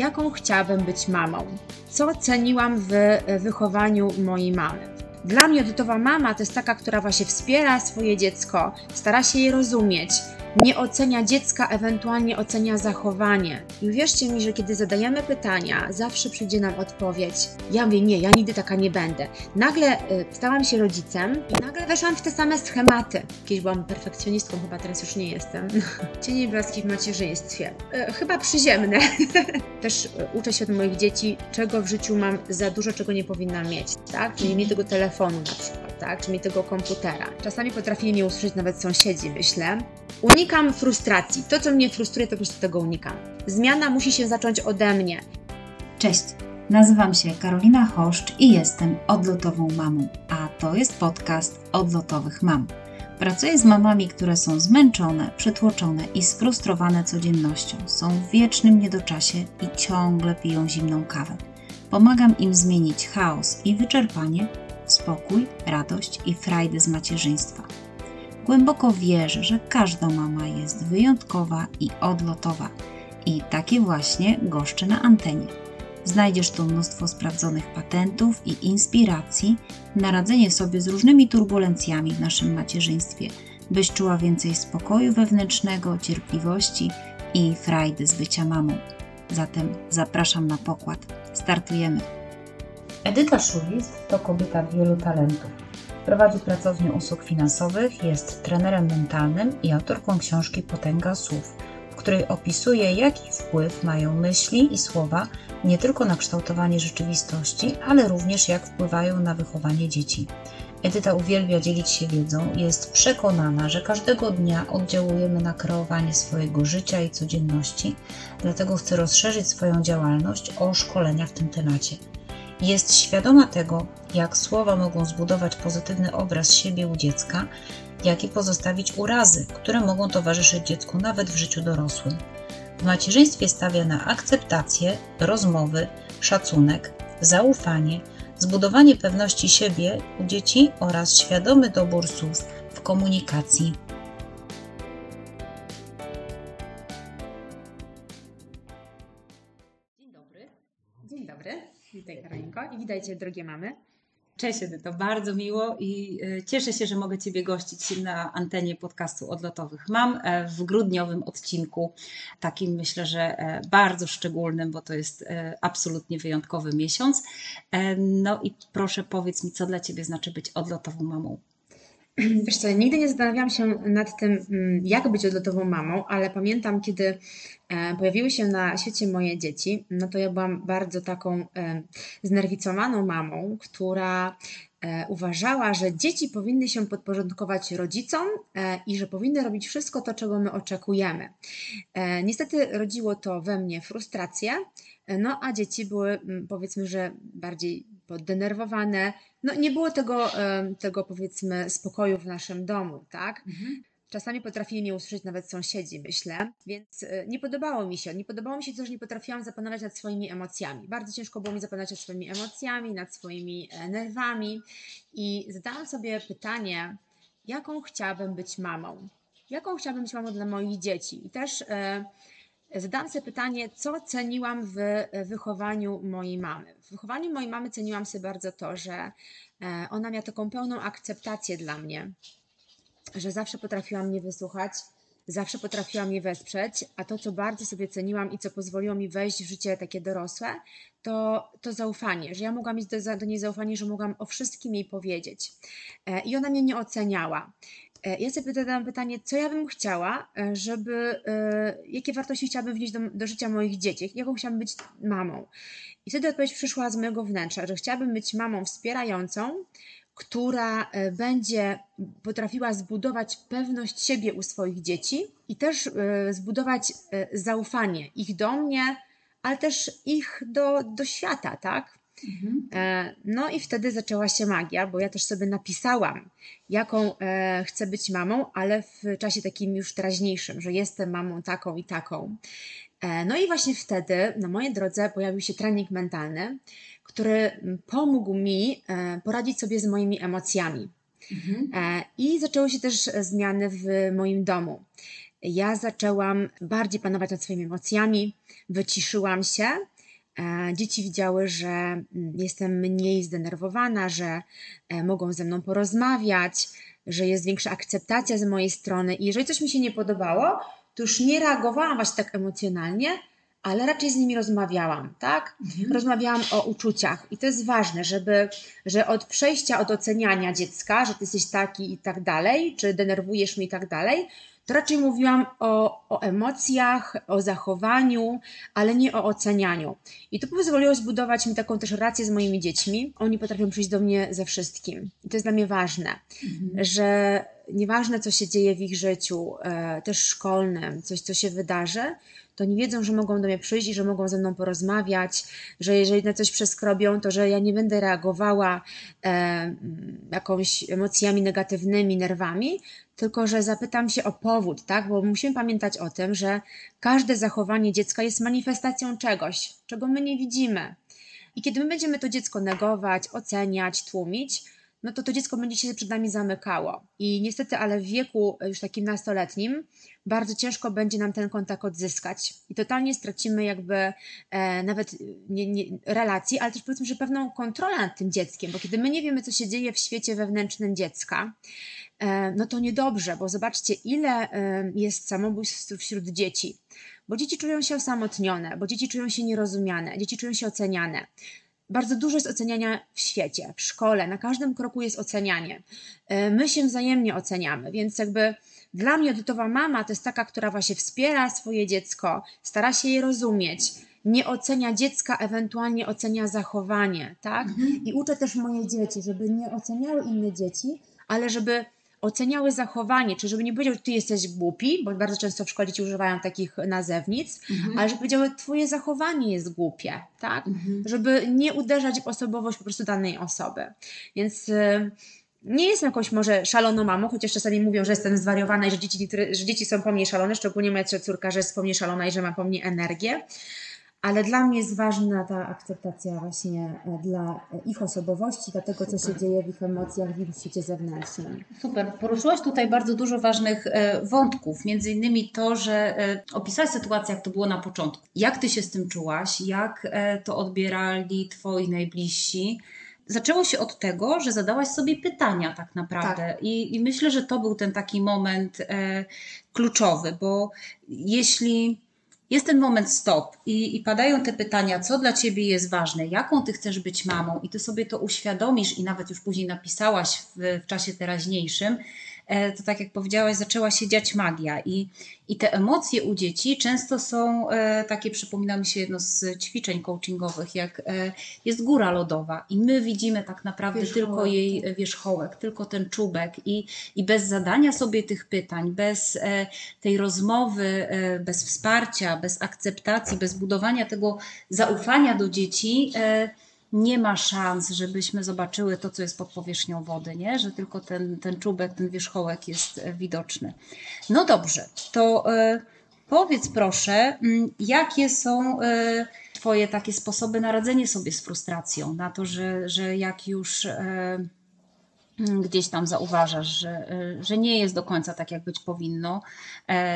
jaką chciałabym być mamą, co ceniłam w wychowaniu mojej mamy. Dla mnie edytowa mama to jest taka, która właśnie wspiera swoje dziecko, stara się je rozumieć, nie ocenia dziecka, ewentualnie ocenia zachowanie. I uwierzcie mi, że kiedy zadajemy pytania, zawsze przyjdzie nam odpowiedź. Ja mówię, nie, ja nigdy taka nie będę. Nagle y, stałam się rodzicem i nagle weszłam w te same schematy. Kiedyś byłam perfekcjonistką, chyba teraz już nie jestem. Cienie blaski w macierzyństwie. Y, chyba przyziemne. Też y, uczę się od moich dzieci, czego w życiu mam za dużo, czego nie powinnam mieć, tak? Czyli mi tego telefonu na przykład, tak? Czy mi tego komputera. Czasami potrafili mnie usłyszeć nawet sąsiedzi, myślę. Unikam frustracji. To, co mnie frustruje, to po prostu tego unikam. Zmiana musi się zacząć ode mnie. Cześć, nazywam się Karolina Choszcz i jestem odlotową mamą, a to jest podcast Odlotowych Mam. Pracuję z mamami, które są zmęczone, przytłoczone i sfrustrowane codziennością, są w wiecznym niedoczasie i ciągle piją zimną kawę. Pomagam im zmienić chaos i wyczerpanie spokój, radość i frajdę z macierzyństwa. Głęboko wierzę, że każda mama jest wyjątkowa i odlotowa. I takie właśnie goszczę na antenie. Znajdziesz tu mnóstwo sprawdzonych patentów i inspiracji na radzenie sobie z różnymi turbulencjami w naszym macierzyństwie, byś czuła więcej spokoju wewnętrznego, cierpliwości i frajdy z bycia mamą. Zatem zapraszam na pokład. Startujemy. Edyta Szulist to kobieta wielu talentów Prowadzi pracownię usług finansowych, jest trenerem mentalnym i autorką książki Potęga Słów, w której opisuje, jaki wpływ mają myśli i słowa nie tylko na kształtowanie rzeczywistości, ale również jak wpływają na wychowanie dzieci. Edyta uwielbia dzielić się wiedzą i jest przekonana, że każdego dnia oddziałujemy na kreowanie swojego życia i codzienności, dlatego chce rozszerzyć swoją działalność o szkolenia w tym temacie. Jest świadoma tego, jak słowa mogą zbudować pozytywny obraz siebie u dziecka, jak i pozostawić urazy, które mogą towarzyszyć dziecku nawet w życiu dorosłym. W macierzyństwie stawia na akceptację, rozmowy, szacunek, zaufanie, zbudowanie pewności siebie u dzieci oraz świadomy dobór słów w komunikacji. Dzień dobry. Witaj Karolinko i witajcie drogie mamy. Cześć Edyto, bardzo miło i e, cieszę się, że mogę Ciebie gościć na antenie podcastu Odlotowych Mam e, w grudniowym odcinku, takim myślę, że e, bardzo szczególnym, bo to jest absolutnie wyjątkowy miesiąc. No i proszę powiedz mi, co dla Ciebie znaczy być odlotową mamą? Wiesz co, nigdy nie zastanawiałam się nad tym, mm, jak być odlotową mamą, ale pamiętam, kiedy e, pojawiły się na świecie moje dzieci, no to ja byłam bardzo taką e, znerwicowaną mamą, która e, uważała, że dzieci powinny się podporządkować rodzicom i że powinny robić wszystko to, czego my oczekujemy. Niestety rodziło to we mnie frustrację, no a dzieci były mm, powiedzmy, że bardziej poddenerwowane. No nie było tego, tego powiedzmy spokoju w naszym domu, tak? Mhm. Czasami potrafili mnie usłyszeć nawet sąsiedzi, myślę, więc e, nie podobało mi się. Nie podobało mi się to, że nie potrafiłam zapanować nad swoimi emocjami. Bardzo ciężko było mi zapanować nad swoimi emocjami, nad swoimi e, nerwami i zadałam sobie pytanie, jaką chciałabym być mamą? Jaką chciałabym być mamą dla moich dzieci? I też e, zadałam sobie pytanie, co ceniłam w wychowaniu mojej mamy. W wychowaniu mojej mamy ceniłam sobie bardzo to, że e, ona miała taką pełną akceptację dla mnie, że zawsze potrafiła mnie wysłuchać, zawsze potrafiła mnie wesprzeć, a to, co bardzo sobie ceniłam i co pozwoliło mi wejść w życie takie dorosłe, to, to zaufanie, że ja mogłam mieć do, do niej zaufanie, że mogłam o wszystkim jej powiedzieć. E, I ona mnie nie oceniała. E, ja sobie zadałam pytanie, co ja bym chciała, e, żeby, e, jakie wartości chciałabym wnieść do, do życia moich dzieci, jaką chciałabym być mamą. I wtedy odpowiedź przyszła z mojego wnętrza, że chciałabym być mamą wspierającą, która będzie potrafiła zbudować pewność siebie u swoich dzieci i też zbudować zaufanie ich do mnie, ale też ich do, do świata, tak? Mhm. E, no i wtedy zaczęła się magia, bo ja też sobie napisałam, jaką e, chcę być mamą, ale w czasie takim już teraźniejszym, że jestem mamą taką i taką. E, no i właśnie wtedy na mojej drodze pojawił się trening mentalny, który pomógł mi poradzić sobie z moimi emocjami. Mhm. I zaczęły się też zmiany w moim domu. ja zaczęłam bardziej panować nad swoimi emocjami, wyciszyłam się. E, dzieci widziały, że mm, jestem mniej zdenerwowana, że e, mogą ze mną porozmawiać, że jest większa akceptacja z mojej strony. I jeżeli coś mi się nie podobało, to już nie reagowałam właśnie tak emocjonalnie, ale raczej z nimi rozmawiałam, tak? Mhm. Rozmawiałam o uczuciach i to jest ważne, żeby, że od przejścia od oceniania dziecka, że ty jesteś taki i tak dalej, czy denerwujesz mnie i tak dalej, to raczej mówiłam o, o emocjach, o zachowaniu, ale nie o ocenianiu. I to pozwoliło zbudować mi taką też relację z moimi dziećmi. Oni potrafią przyjść do mnie ze wszystkim. I to jest dla mnie ważne, mhm. że nieważne co się dzieje w ich życiu, e, też szkolnym, coś co się wydarzy, to nie wiedzą, że mogą do mnie przyjść i że mogą ze mną porozmawiać, że jeżeli na coś przeskrobią, to że ja nie będę reagowała e, jakąś emocjami negatywnymi, nerwami, tylko że zapytam się o powód, tak? Bo musimy pamiętać o tym, że każde zachowanie dziecka jest manifestacją czegoś, czego my nie widzimy. I kiedy my będziemy to dziecko negować, oceniać, tłumić, no to to dziecko będzie się przed nami zamykało. I niestety, ale w wieku już takim nastoletnim bardzo ciężko będzie nam ten kontakt odzyskać. I totalnie stracimy jakby e, nawet nie, nie, relacji, ale też powiedzmy, że pewną kontrolę nad tym dzieckiem, bo kiedy my nie wiemy, co się dzieje w świecie wewnętrznym dziecka, e, no to niedobrze, bo zobaczcie, ile e, jest samobójstw wśród dzieci. Bo dzieci czują się osamotnione, bo dzieci czują się nierozumiane, dzieci czują się oceniane bardzo dużo jest oceniania w świecie, w szkole, na każdym kroku jest ocenianie. E, my się wzajemnie oceniamy, więc jakby dla mnie odlotowa mama to jest taka, która właśnie wspiera swoje dziecko, stara się je rozumieć, nie ocenia dziecka, ewentualnie ocenia zachowanie, tak? Mhm. I uczę też moje dzieci, żeby nie oceniały inne dzieci, ale żeby oceniały zachowanie, czy żeby nie powiedział, że ty jesteś głupi, bo bardzo często w szkole dzieci używają takich nazewnic, mhm. ale żeby powiedziały, twoje zachowanie jest głupie, tak? Mhm. Żeby nie uderzać w osobowość po prostu danej osoby. Więc y, nie jestem jakąś może szaloną mamą, chociaż czasami mówią, że jestem zwariowana i że dzieci, że dzieci są po mnie szalone, szczególnie moja córka, że jest po mnie szalona i że ma po mnie energię ale dla mnie jest ważna ta akceptacja właśnie e, dla ich osobowości, dla tego, co się dzieje w ich emocjach, w ich świecie zewnętrznym. Super. Poruszyłaś tutaj bardzo dużo ważnych e, wątków, między innymi to, że e, opisałaś sytuację, jak to było na początku. Jak ty się z tym czułaś? Jak to odbierali twoi najbliżsi? Zaczęło się od tego, że zadałaś sobie pytania tak naprawdę. Tak. I, I, myślę, że to był ten taki moment kluczowy, bo jeśli jest ten moment stop. I, i padają te pytania, co dla ciebie jest ważne, jaką ty chcesz być mamą, i ty sobie to uświadomisz, i nawet już później napisałaś w, w czasie teraźniejszym, to tak jak powiedziałaś, zaczęła się dziać magia i, i te emocje u dzieci często są e, takie, przypomina mi się jedno z ćwiczeń coachingowych, jak e, jest góra lodowa i my widzimy tak naprawdę wierzchołek. tylko jej wierzchołek, tylko ten czubek i, i bez zadania sobie tych pytań, bez tej rozmowy, bez wsparcia, bez akceptacji, bez budowania tego zaufania do dzieci, nie ma szans, żebyśmy zobaczyły to, co jest pod powierzchnią wody, nie? że tylko ten, ten czubek, ten wierzchołek jest e, widoczny. No dobrze, to y, powiedz proszę, y, jakie są y, Twoje takie sposoby na radzenie sobie z frustracją, na to, że, że jak już gdzieś tam zauważasz, że, że nie jest do końca tak, jak być powinno,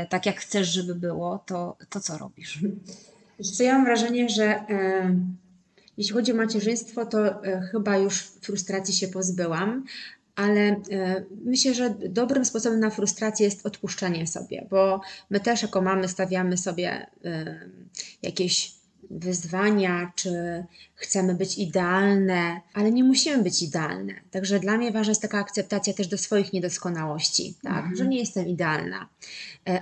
tak jak chcesz, żeby było, to, to co robisz? Ja mam wrażenie, że jeśli chodzi o macierzyństwo, to e, chyba już frustracji się pozbyłam, ale e, myślę, że dobrym sposobem na frustrację jest odpuszczenie sobie, bo my też jako mamy stawiamy sobie e, jakieś wyzwania, czy chcemy być idealne, ale nie musimy być idealne. Także dla mnie ważna jest taka akceptacja też do swoich niedoskonałości, tak? Mhm. że nie jestem idealna.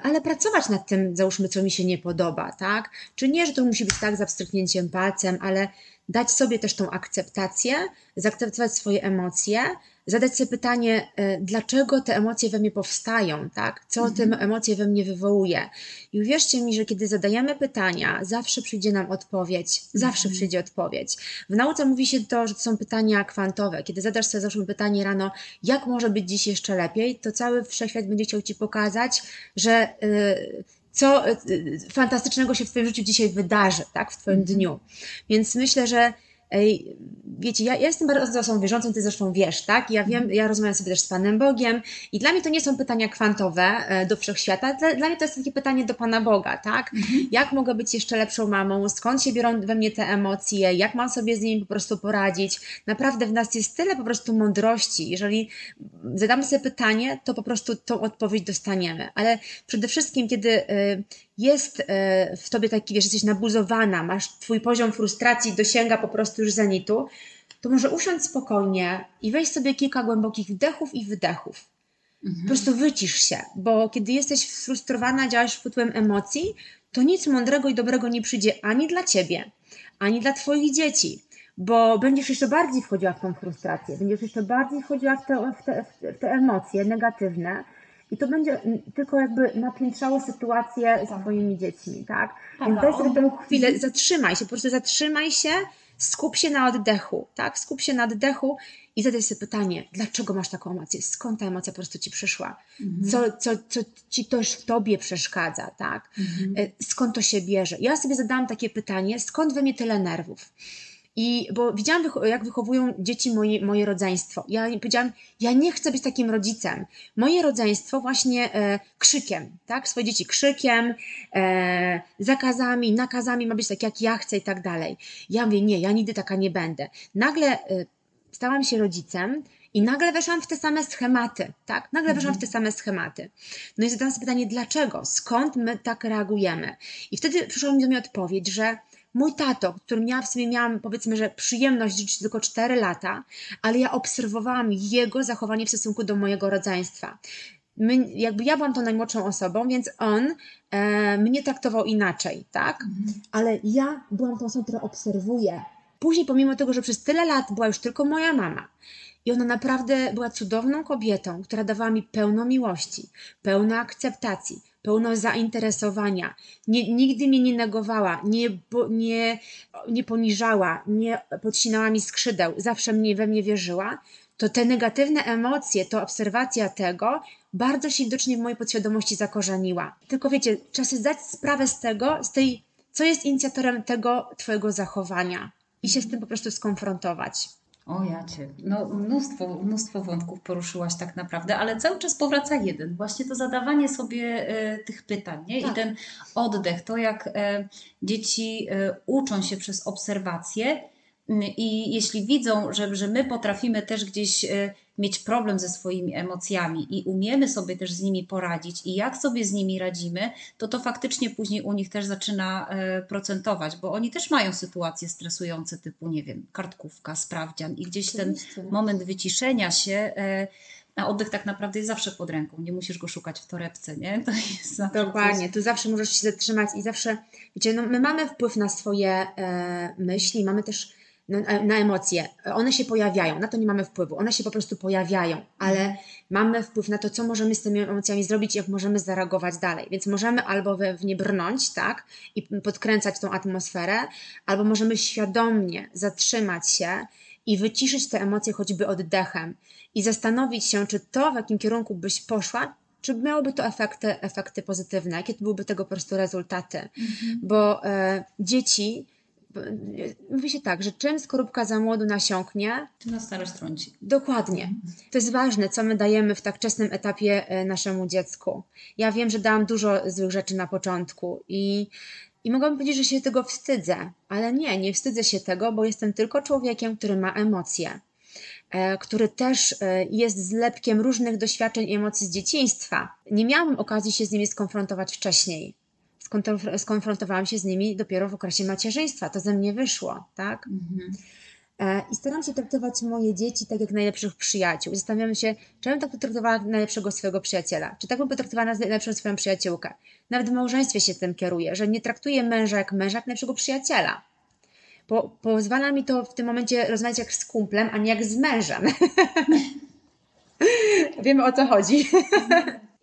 Ale pracować nad tym, załóżmy, co mi się nie podoba, tak? Czy nie, że to musi być tak z abstryknięciem palcem, ale dać sobie też tą akceptację, zaakceptować swoje emocje, zadać sobie pytanie, e, dlaczego te emocje we mnie powstają, tak? Co mhm. te emocje we mnie wywołuje. I uwierzcie mi, że kiedy zadajemy pytania, zawsze przyjdzie nam odpowiedź. Zawsze mhm. przyjdzie odpowiedź. W nauce mówi się to, że to są pytania kwantowe. Kiedy zadasz sobie zawsze pytanie rano, jak może być dziś jeszcze lepiej, to cały wszechświat będzie chciał Ci pokazać, że yy, co y, fantastycznego się w Twoim życiu dzisiaj wydarzy, tak, w Twoim mhm. dniu. Więc myślę, że wiecie, ja, ja jestem bardzo osobą wierzącą, ty zresztą wiesz, tak? Ja wiem, ja rozmawiam sobie też z Panem Bogiem i dla mnie to nie są pytania kwantowe e, do wszechświata, dla, dla mnie to jest takie pytanie do Pana Boga, tak? Mhm. Jak mogę być jeszcze lepszą mamą? Skąd się biorą we mnie te emocje? Jak mam sobie z nimi po prostu poradzić? Naprawdę w nas jest tyle po prostu mądrości. Jeżeli zadamy sobie pytanie, to po prostu tą odpowiedź dostaniemy. Ale przede wszystkim, kiedy y, jest e, w tobie taki, wiesz, jesteś nabuzowana, masz twój poziom frustracji dosięga po prostu już zenitu, to może usiądź spokojnie i weź sobie kilka głębokich wdechów i wydechów. Mhm. Po prostu wycisz się, bo kiedy jesteś sfrustrowana, działasz wpływem emocji, to nic mądrego i dobrego nie przyjdzie ani dla ciebie, ani dla twoich dzieci, bo będziesz jeszcze bardziej wchodziła w tą frustrację, będziesz jeszcze bardziej wchodziła w te, w te, w te emocje negatywne, i to będzie tylko jakby napiętrzało sytuację z. Twoimi dziećmi, tak? tak Więc daj sobie tę chwilę, zatrzymaj się, po prostu zatrzymaj się, skup się na oddechu, tak? Skup się na oddechu i zadaj sobie pytanie, dlaczego masz taką emocję? Skąd ta emocja po prostu ci przyszła? Mhm. Co, co, co ci też w tobie przeszkadza, tak? Mhm. E, skąd to się bierze? Ja sobie zadałam takie pytanie, skąd we mnie tyle nerwów? I bo widziałam, jak wychowują dzieci moje, moje rodzeństwo. Ja powiedziałam, ja nie chcę być takim rodzicem. Moje rodzeństwo właśnie e, krzykiem, tak? Swoje dzieci krzykiem, e, zakazami, nakazami ma być tak, jak ja chcę i tak dalej. Ja mówię, nie, ja nigdy taka nie będę. Nagle e, stałam się rodzicem, i nagle weszłam w te same schematy, tak? Nagle mhm. weszłam w te same schematy. No i zadałam sobie pytanie, dlaczego? Skąd my tak reagujemy? I wtedy przyszła mi do mnie odpowiedź, że Mój tato, którym ja w sumie miałam, powiedzmy, że przyjemność żyć tylko 4 lata, ale ja obserwowałam jego zachowanie w stosunku do mojego rodzeństwa. My, jakby ja byłam tą najmłodszą osobą, więc on e, mnie traktował inaczej, tak? Mhm. Ale ja byłam tą osobą, która obserwuje. Później, pomimo tego, że przez tyle lat była już tylko moja mama, i ona naprawdę była cudowną kobietą, która dawała mi pełno miłości, pełno akceptacji, pełno zainteresowania. Nie, nigdy mnie nie negowała, nie, nie, nie poniżała, nie podcinała mi skrzydeł, zawsze mnie we mnie wierzyła, to te negatywne emocje, to obserwacja tego bardzo się widocznie w mojej podświadomości zakorzeniła. Tylko wiecie, trzeba sobie zdać sprawę z tego, z tej, co jest inicjatorem tego Twojego zachowania i się z tym po prostu skonfrontować. O ja cię. No, mnóstwo, mnóstwo wątków poruszyłaś tak naprawdę, ale cały czas powraca jeden. Właśnie to zadawanie sobie e, tych pytań nie? Tak. i ten oddech, to jak e, dzieci e, uczą się przez obserwacje i jeśli widzą, że, że my potrafimy też gdzieś e, mieć problem ze swoimi emocjami i umiemy sobie też z nimi poradzić i jak sobie z nimi radzimy, to to faktycznie później u nich też zaczyna e, procentować, bo oni też mają sytuacje stresujące typu, nie wiem, kartkówka, sprawdzian i gdzieś ten moment wyciszenia się e, na oddech tak naprawdę jest zawsze pod ręką. Nie musisz go szukać w torebce, nie? To jest zawsze Dokładnie, coś... tu zawsze możesz się zatrzymać i zawsze, wiecie, no my mamy wpływ na swoje e, myśli, mamy też na, na, emocje. One się pojawiają, na to nie mamy wpływu, one się po prostu pojawiają, ale mamy wpływ na to, co możemy z tymi emocjami zrobić, jak możemy zareagować dalej. Więc możemy albo we, w nie brnąć, tak, i podkręcać tą atmosferę, albo możemy świadomie zatrzymać się i wyciszyć te emocje choćby oddechem i zastanowić się, czy to, w jakim kierunku byś poszła, czy miałoby to efekty, efekty pozytywne, jakie byłyby tego po prostu rezultaty. Mhm. Bo e, dzieci mówi się tak, że czym skorupka za młodu nasiąknie, tym na starość trąci. Dokładnie. To jest ważne, co my dajemy w tak wczesnym etapie e, naszemu dziecku. Ja wiem, że dałam dużo złych rzeczy na początku i, i mogłabym powiedzieć, że się tego wstydzę, ale nie, nie wstydzę się tego, bo jestem tylko człowiekiem, który ma emocje e, który też e, jest zlepkiem różnych doświadczeń i emocji z dzieciństwa. Nie miałam okazji się z nimi skonfrontować wcześniej skonfrontowałam się z nimi dopiero w okresie macierzyństwa. To ze mnie wyszło, tak? Mhm. E, I staram się traktować moje dzieci tak jak najlepszych przyjaciół. Zastanawiam się, czy bym tak potraktowała najlepszego swojego przyjaciela, czy tak bym potraktowała najlepszą swoją przyjaciółkę. Nawet w małżeństwie się tym kieruję, że nie traktuję męża jak męża, jak najlepszego przyjaciela. Bo pozwala mi to w tym momencie rozmawiać jak z kumplem, a nie jak z mężem. Wiemy o co chodzi.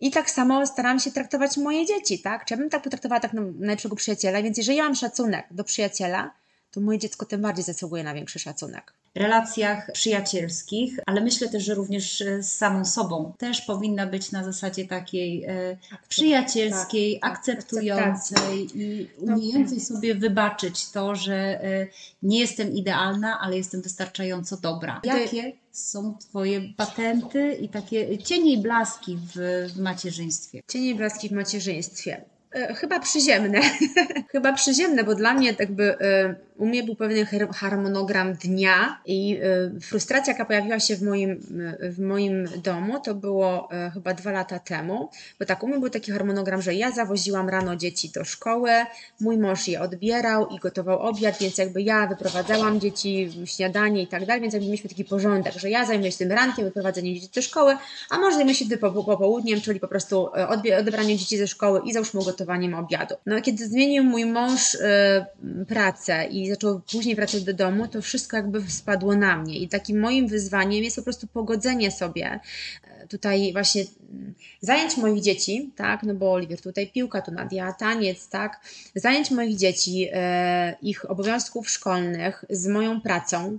I tak samo staram się traktować moje dzieci, tak? Czy ja bym tak potraktowała tak najlepszego przyjaciela, więc jeżeli ja mam szacunek do przyjaciela, to moje dziecko tym bardziej zasługuje na większy szacunek. Relacjach przyjacielskich, ale myślę też, że również e, z samą sobą też powinna być na zasadzie takiej e, przyjacielskiej, tak, akceptującej i no, umiejącej sobie wybaczyć to, że e, nie jestem idealna, ale jestem wystarczająco dobra. Jakie są Twoje patenty i takie cienie i blaski w, w macierzyństwie? Cienie i blaski w macierzyństwie. E, chyba przyziemne. Chyba przyziemne, bo dla mnie jakby e, u mnie był pewien harmonogram dnia i e, frustracja, jaka pojawiła się w moim, w moim domu, to było chyba dwa lata temu, bo tak u mnie był taki harmonogram, że ja zawoziłam rano dzieci do szkoły, mój mąż je odbierał i gotował obiad, więc jakby ja wyprowadzałam dzieci, śniadanie i tak dalej, więc jakby mieliśmy taki porządek, że ja zajmuję się tym rankiem, wyprowadzeniem dzieci do szkoły, a może zajmuję się tym popołudniem, czyli po prostu odebraniem dzieci ze szkoły i załóżmy obiadu. No kiedy zmienił mój mąż y, pracę i zaczął później wracać do domu, to wszystko jakby spadło na mnie i takim moim wyzwaniem jest po prostu pogodzenie sobie e, tutaj właśnie mm, zajęć moich dzieci, tak, no bo Oliwier tutaj piłka, tu Nadia taniec, tak, zajęć moich dzieci, e, ich obowiązków szkolnych z moją pracą,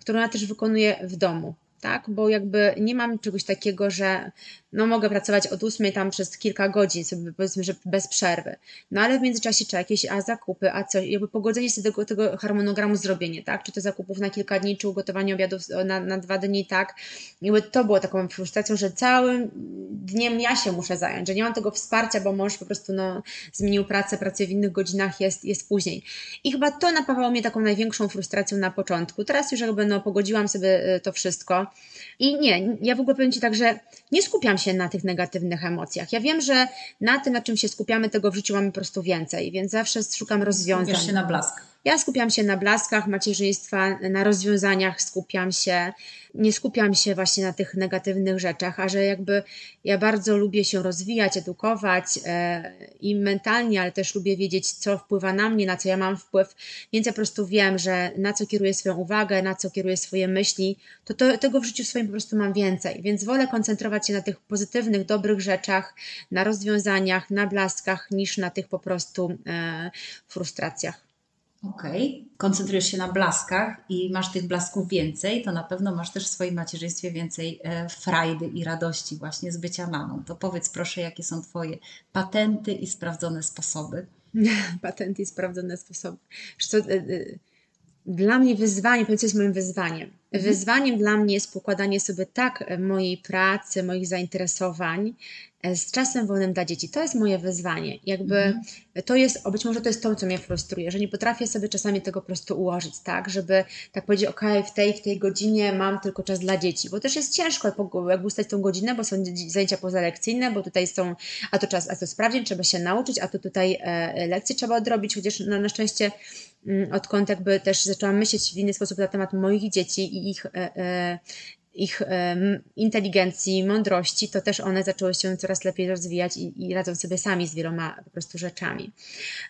którą ja też wykonuję w domu, tak? Bo jakby nie mam czegoś takiego, że no mogę pracować od ósmej tam przez kilka godzin, sobie powiedzmy, że bez przerwy. No ale w międzyczasie trzeba jakieś a zakupy, a co, jakby pogodzenie sobie tego, tego harmonogramu zrobienie, tak? Czy to zakupów na kilka dni, czy ugotowanie obiadów na, na dwa dni, tak? Jakby to było taką frustracją, że całym dniem ja się muszę zająć, że nie mam tego wsparcia, bo mąż po prostu no, zmienił pracę, pracuje w innych godzinach, jest, jest później. I chyba to napawało mnie taką największą frustracją na początku. Teraz już jakby no, pogodziłam sobie y, to wszystko. I nie, ja w ogóle powiem Ci tak, że nie skupiam się na tych negatywnych emocjach. Ja wiem, że na tym, na czym się skupiamy, tego w życiu mamy po prostu więcej, więc zawsze szukam rozwiązań. Skupiasz się na blask. Ja skupiam się na blaskach macierzyństwa, na rozwiązaniach, skupiam się, nie skupiam się właśnie na tych negatywnych rzeczach, a że jakby ja bardzo lubię się rozwijać, edukować e, i mentalnie, ale też lubię wiedzieć, co wpływa na mnie, na co ja mam wpływ, więc ja po prostu wiem, że na co kieruję swoją uwagę, na co kieruję swoje myśli, to, to tego w życiu swoim po prostu mam więcej, więc wolę koncentrować się na tych pozytywnych, dobrych rzeczach, na rozwiązaniach, na blaskach, niż na tych po prostu e, frustracjach. Okej, okay. koncentrujesz się na blaskach i masz tych blasków więcej, to na pewno masz też w swoim macierzyństwie więcej e, frajdy i radości właśnie z bycia mamą. To powiedz proszę, jakie są Twoje patenty i sprawdzone sposoby? patenty i sprawdzone sposoby. Co, e, e, dla mnie wyzwanie, powiedz, jest moim wyzwaniem. Mhm. Wyzwaniem dla mnie jest pokładanie sobie tak mojej pracy, moich zainteresowań, z czasem wolnym dla dzieci. To jest moje wyzwanie. Jakby mhm. to jest, być może to jest to, co mnie frustruje, że nie potrafię sobie czasami tego po prostu ułożyć, tak, żeby tak powiedzieć, ok, w tej, w tej godzinie mam tylko czas dla dzieci, bo też jest ciężko jak ustać tą godzinę, bo są zajęcia pozalekcyjne, bo tutaj są, a to czas, a to sprawdzić, trzeba się nauczyć, a to tutaj e, lekcje trzeba odrobić, chociaż no, na szczęście mm, odkąd jakby też zaczęłam myśleć w inny sposób na temat moich dzieci i ich e, e, ich inteligencji, mądrości, to też one zaczęły się coraz lepiej rozwijać i, i radzą sobie sami z wieloma po prostu rzeczami.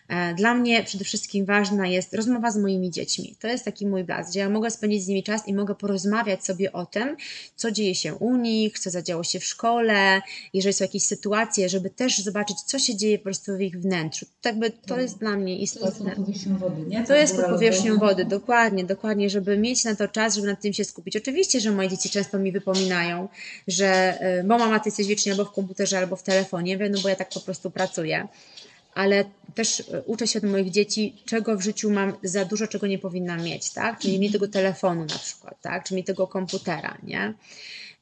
E, dla mnie przede wszystkim ważna jest rozmowa z moimi dziećmi. To jest taki mój blask, gdzie ja mogę spędzić z nimi czas i mogę porozmawiać sobie o tym, co dzieje się u nich, co zadziało się w szkole, jeżeli są jakieś sytuacje, żeby też zobaczyć, co się dzieje po prostu w ich wnętrzu. Tak by to jest dla mnie istotne. To jest pod powierzchnią wody, nie? To jest pod powierzchnią wody, dokładnie, dokładnie, żeby mieć na to czas, żeby nad tym się skupić. Oczywiście, że moje dzieci często mi wypominają, że y, bo mama ty jesteś wiecznie albo w komputerze, albo w telefonie, no bo ja tak po prostu pracuję. Ale też y, uczę się od moich dzieci, czego w życiu mam za dużo, czego nie powinnam mieć, tak? Czyli mi tego telefonu na przykład, tak? Czy mi tego komputera, nie?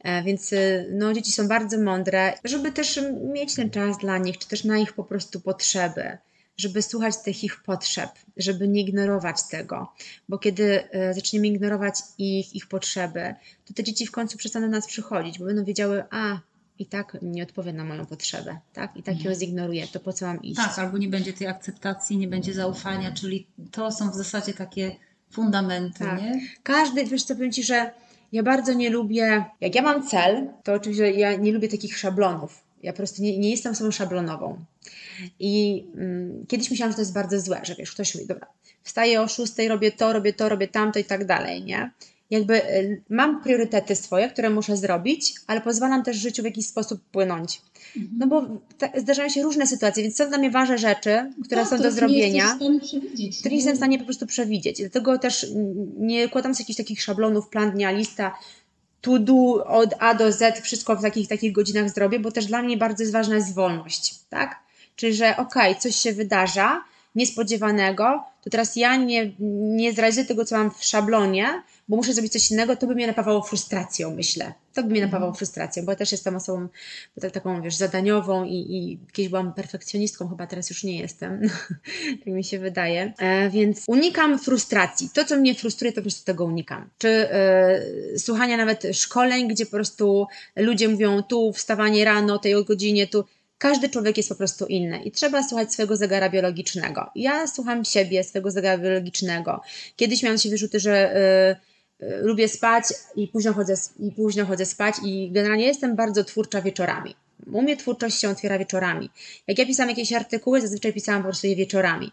E, więc y, no, dzieci są bardzo mądre, żeby też mieć ten czas dla nich, czy też na ich po prostu potrzeby żeby słuchać tych ich potrzeb, żeby nie ignorować tego, bo kiedy e, zaczniemy ignorować ich, ich potrzeby, to te dzieci w końcu przestaną nas przychodzić, bo będą wiedziały, a i tak nie odpowie na moją potrzebę, tak? I tak mhm. ją zignoruję, to po co mam iść? Tak, albo nie będzie tej akceptacji, nie będzie zaufania, czyli to są w zasadzie takie fundamenty, tak. nie? Każdy, wiesz co, powiem Ci, że ja bardzo nie lubię, jak ja mam cel, to oczywiście ja nie lubię takich szablonów. Ja po prostu nie, nie jestem osobą szablonową. I mm, kiedyś myślałam, że to jest bardzo złe, że wiesz, ktoś mówi, dobra, wstaję o szóstej, robię to, robię to, robię tamto i tak dalej, nie? jakby y, mam priorytety swoje, które muszę zrobić, ale pozwalam też życiu w jakiś sposób płynąć. No bo zdarzają się różne sytuacje, więc są dla mnie ważne rzeczy, które tak, są do zrobienia, które nie jestem w stanie po prostu przewidzieć. Dlatego też nie kładam sobie jakichś takich szablonów, plan dnia, lista, to do od A do Z, wszystko w takich, takich godzinach zrobię, bo też dla mnie bardzo jest ważna jest wolność, tak? Czyli, że okej, okay, coś się wydarza, niespodziewanego, to teraz ja nie, nie zrealizuję tego, co mam w szablonie, bo muszę zrobić coś innego, to by mnie napawało frustracją, myślę. To by mnie napawało mhm. frustracją, bo ja też jestem osobą tak, taką, wiesz, zadaniową i, i kiedyś byłam perfekcjonistką, chyba teraz już nie jestem, tak mi się wydaje. E, więc unikam frustracji. To, co mnie frustruje, to po prostu tego unikam. Czy e, słuchania nawet szkoleń, gdzie po prostu ludzie mówią tu wstawanie rano, tej godzinie, tu każdy człowiek jest po prostu inny i trzeba słuchać swojego zegara biologicznego. Ja słucham siebie, swojego zegara biologicznego. Kiedyś miałam się wyrzuty, że y, y, lubię spać i późno, chodzę, i późno chodzę spać i generalnie jestem bardzo twórcza wieczorami. U mnie twórczość się otwiera wieczorami. Jak ja pisałam jakieś artykuły, zazwyczaj pisałam po prostu je wieczorami.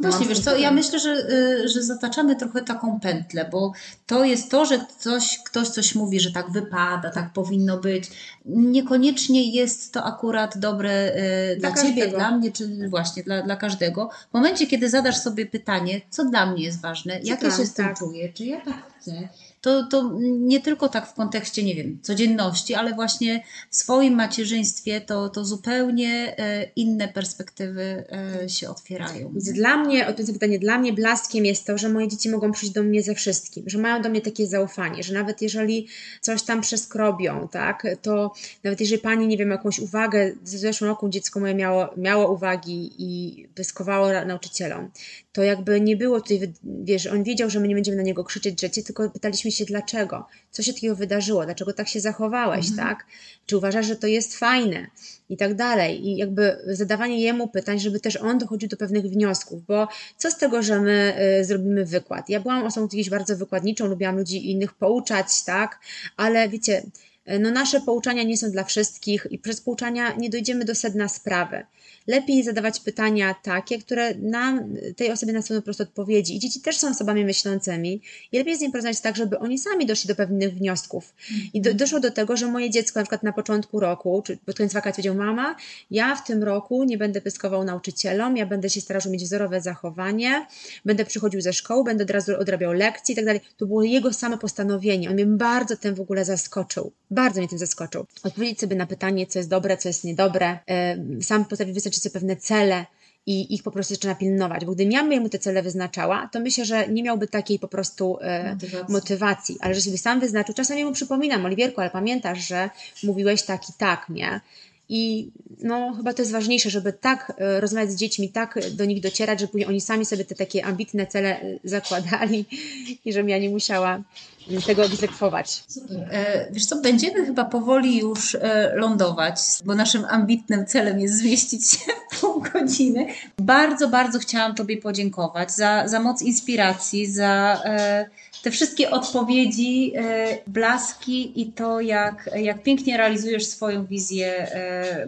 Właśnie, wiesz co, ja myślę, że, y, że zataczamy trochę taką pętlę, bo to jest to, że ktoś, ktoś coś mówi, że tak wypada, tak powinno być. Niekoniecznie jest to akurat dobre y, dla, dla Ciebie, dla mnie, czy właśnie dla, dla każdego. W momencie, kiedy zadasz sobie pytanie, co dla mnie jest ważne, jak ja się z tym tak. czuję, czy ja tak chcę, to, to nie tylko tak w kontekście, nie wiem, codzienności, ale właśnie w swoim macierzyństwie to, to zupełnie e, inne perspektywy e, się otwierają. Dla mnie, odpowiedź pytanie, dla mnie blaskiem jest to, że moje dzieci mogą przyjść do mnie ze wszystkim, że mają do mnie takie zaufanie, że nawet jeżeli coś tam przeskrobią, tak, to nawet jeżeli pani, nie wiem, jakąś uwagę, w zeszłym roku dziecko moje miało, miało uwagi i pyskowało nauczycielom, to jakby nie było tutaj, wiesz, on wiedział, że my nie będziemy na niego krzyczeć, drzecie, tylko pytaliśmy się dlaczego, co się takiego wydarzyło, dlaczego tak się zachowałeś, mhm. tak? Czy uważasz, że to jest fajne i tak dalej. I jakby zadawanie jemu pytań, żeby też on dochodził do pewnych wniosków, bo co z tego, że my y, zrobimy wykład? Ja byłam osobą kiedyś bardzo wykładniczą, lubiłam ludzi innych pouczać, tak? Ale wiecie, no nasze pouczania nie są dla wszystkich i przez pouczania nie dojdziemy do sedna sprawy lepiej zadawać pytania takie, które nam, tej osobie nasuną po prostu odpowiedzi. I dzieci też są osobami myślącymi i lepiej z nimi porozmawiać tak, żeby oni sami doszli do pewnych wniosków. I do, doszło do tego, że moje dziecko na przykład na początku roku, czy pod koniec wakacji powiedział, mama, ja w tym roku nie będę pyskował nauczycielom, ja będę się starał, mieć wzorowe zachowanie, będę przychodził ze szkoły, będę od razu odrabiał lekcje i tak dalej. To było jego samo postanowienie. On mnie bardzo tym w ogóle zaskoczył. Bardzo mnie tym zaskoczył. Odpowiedzieć sobie na pytanie, co jest dobre, co jest niedobre. Sam potrafi wyznaczyć sobie pewne cele i ich po prostu zaczyna pilnować. Bo gdybym ja mu te cele wyznaczała, to myślę, że nie miałby takiej po prostu e, motywacji. motywacji. Ale że sobie sam wyznaczył, czasami mu przypominam, Oliwierku, ale pamiętasz, że mówiłeś tak i tak, nie? I no, chyba to jest ważniejsze, żeby tak e, rozmawiać z dziećmi, tak do nich docierać, żeby oni sami sobie te takie ambitne cele e, zakładali i żebym ja nie musiała tego egzekwować. E, wiesz co, będziemy chyba powoli już e, lądować, bo naszym ambitnym celem jest zmieścić się w pół godziny. Bardzo, bardzo chciałam Tobie podziękować za, za moc inspiracji, za e, te wszystkie odpowiedzi, blaski i to, jak, jak pięknie realizujesz swoją wizję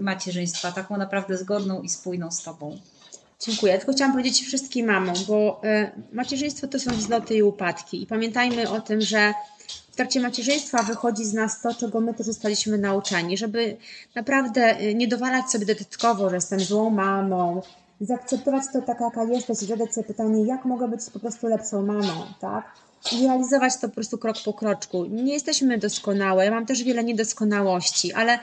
macierzyństwa, taką naprawdę zgodną i spójną z Tobą. Dziękuję. Tylko chciałam powiedzieć wszystkim mamom, bo y, macierzyństwo to są wzloty i upadki. I pamiętajmy o tym, że w trakcie macierzyństwa wychodzi z nas to, czego my też zostaliśmy nauczeni, żeby naprawdę y, nie dowalać sobie dodatkowo, że jestem złą mamą, zaakceptować to taka, jaka jesteś i zadać sobie pytanie, jak mogę być po prostu lepszą mamą, tak? I realizować to po prostu krok po kroczku. Nie jesteśmy doskonałe, ja mam też wiele niedoskonałości, ale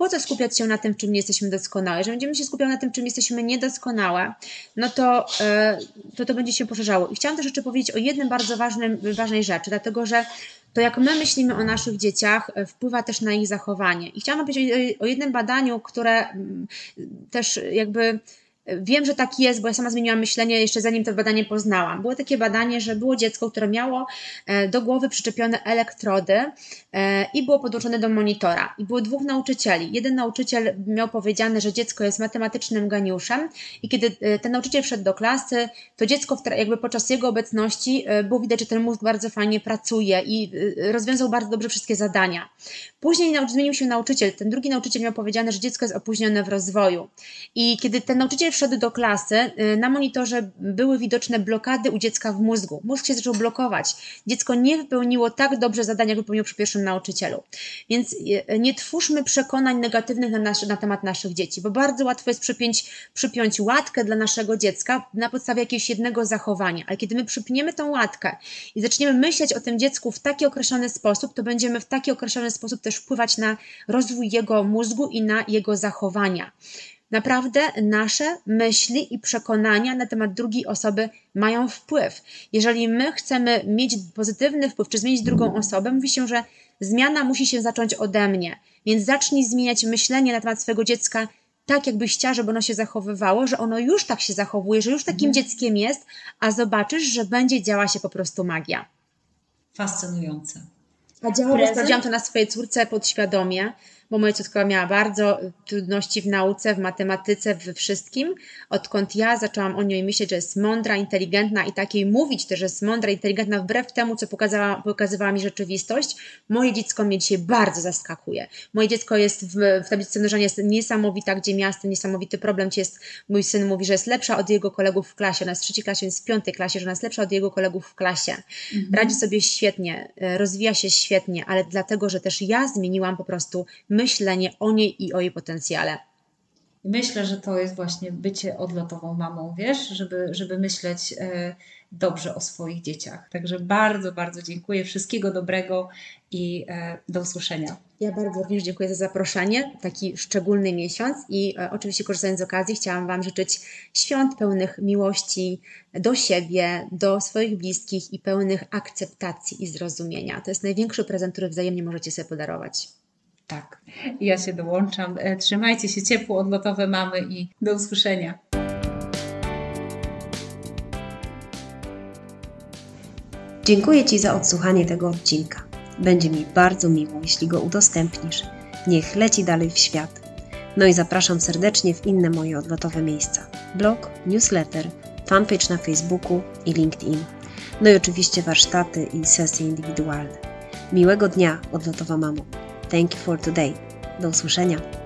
po co skupiać się na tym, czym nie jesteśmy doskonałe? Jeżeli będziemy się skupiać na tym, czym jesteśmy niedoskonałe, no to, e, to to będzie się poszerzało. I chciałam też jeszcze powiedzieć o jednym bardzo ważnym, ważnej rzeczy, dlatego że to jak my myślimy o naszych dzieciach, e, wpływa też na ich zachowanie. I chciałam powiedzieć o jednym badaniu, które mm, też jakby Wiem, że tak jest, bo ja sama zmieniłam myślenie jeszcze zanim to badanie poznałam. Było takie badanie, że było dziecko, które miało e, do głowy przyczepione elektrody e, i było podłączone do monitora. I było dwóch nauczycieli. Jeden nauczyciel miał powiedziane, że dziecko jest matematycznym ganiuszem i kiedy e, ten nauczyciel wszedł do klasy, to dziecko jakby podczas jego obecności było widać, że ten mózg bardzo fajnie pracuje i rozwiązał bardzo dobrze wszystkie zadania. Później zmienił się nauczyciel. Ten drugi nauczyciel miał powiedziane, że dziecko jest opóźnione w rozwoju. I kiedy ten nauczyciel wszedł do klasy, y, na monitorze były widoczne blokady u dziecka w mózgu. Mózg się zaczął blokować. Dziecko nie wypełniło tak dobrze zadania, jak wypełniło przy pierwszym nauczycielu. Więc y, nie twórzmy przekonań negatywnych na, nasz, na temat naszych dzieci, bo bardzo łatwo jest przypiąć, przypiąć łatkę dla naszego dziecka na podstawie jakiegoś jednego zachowania. Ale kiedy my przypniemy tą łatkę i zaczniemy myśleć o tym dziecku w taki określony sposób, to będziemy w taki określony sposób też wpływać na rozwój jego mózgu i na jego zachowania. Naprawdę nasze myśli i przekonania na temat drugiej osoby mają wpływ. Jeżeli my chcemy mieć pozytywny wpływ, czy zmienić drugą osobę, mówi się, że zmiana musi się zacząć ode mnie. Więc zacznij zmieniać myślenie na temat swojego dziecka tak, jakbyś chciała, żeby ono się zachowywało, że ono już tak się zachowuje, że już takim mhm. dzieckiem jest, a zobaczysz, że będzie działa się po prostu magia. Fascynujące. A działało, bo sprawdziłam to na swojej córce podświadomie bo moja ciotka miała bardzo trudności w nauce, w matematyce, we wszystkim. Odkąd ja zaczęłam o niej myśleć, że jest mądra, inteligentna i takiej mówić też, że jest mądra, inteligentna, wbrew temu, co pokazała, pokazywała mi rzeczywistość, moje dziecko mnie dzisiaj bardzo zaskakuje. Moje dziecko jest w, w tablicy mnożenia jest niesamowita, gdzie miasto, niesamowity problem jest, mój syn mówi, że jest lepsza od jego kolegów w klasie, ona jest w trzeciej klasie, jest w piątej klasie, że ona jest lepsza od jego kolegów w klasie. Mhm. Radzi sobie świetnie, rozwija się świetnie, ale dlatego, że też ja zmieniłam po prostu myślenie o niej i o jej potencjale. Myślę, że to jest właśnie bycie odlotową mamą, wiesz, żeby, żeby myśleć e, dobrze o swoich dzieciach. Także bardzo, bardzo dziękuję. Wszystkiego dobrego i e, do usłyszenia. Ja bardzo również dziękuję za zaproszenie, taki szczególny miesiąc i e, oczywiście korzystając z okazji chciałam Wam życzyć świąt pełnych miłości do siebie, do swoich bliskich i pełnych akceptacji i zrozumienia. To jest największy prezent, który wzajemnie możecie sobie podarować. Tak, ja się dołączam. E, trzymajcie się ciepło, odlotowe mamy i do usłyszenia. Dziękuję Ci za odsłuchanie tego odcinka. Będzie mi bardzo miło, jeśli go udostępnisz. Niech leci dalej w świat. No i zapraszam serdecznie w inne moje odlotowe miejsca: blog, newsletter, fanpage na Facebooku i LinkedIn. No i oczywiście warsztaty i sesje indywidualne. Miłego dnia, odlotowa mamo. Thank you for today. Do usłyszenia.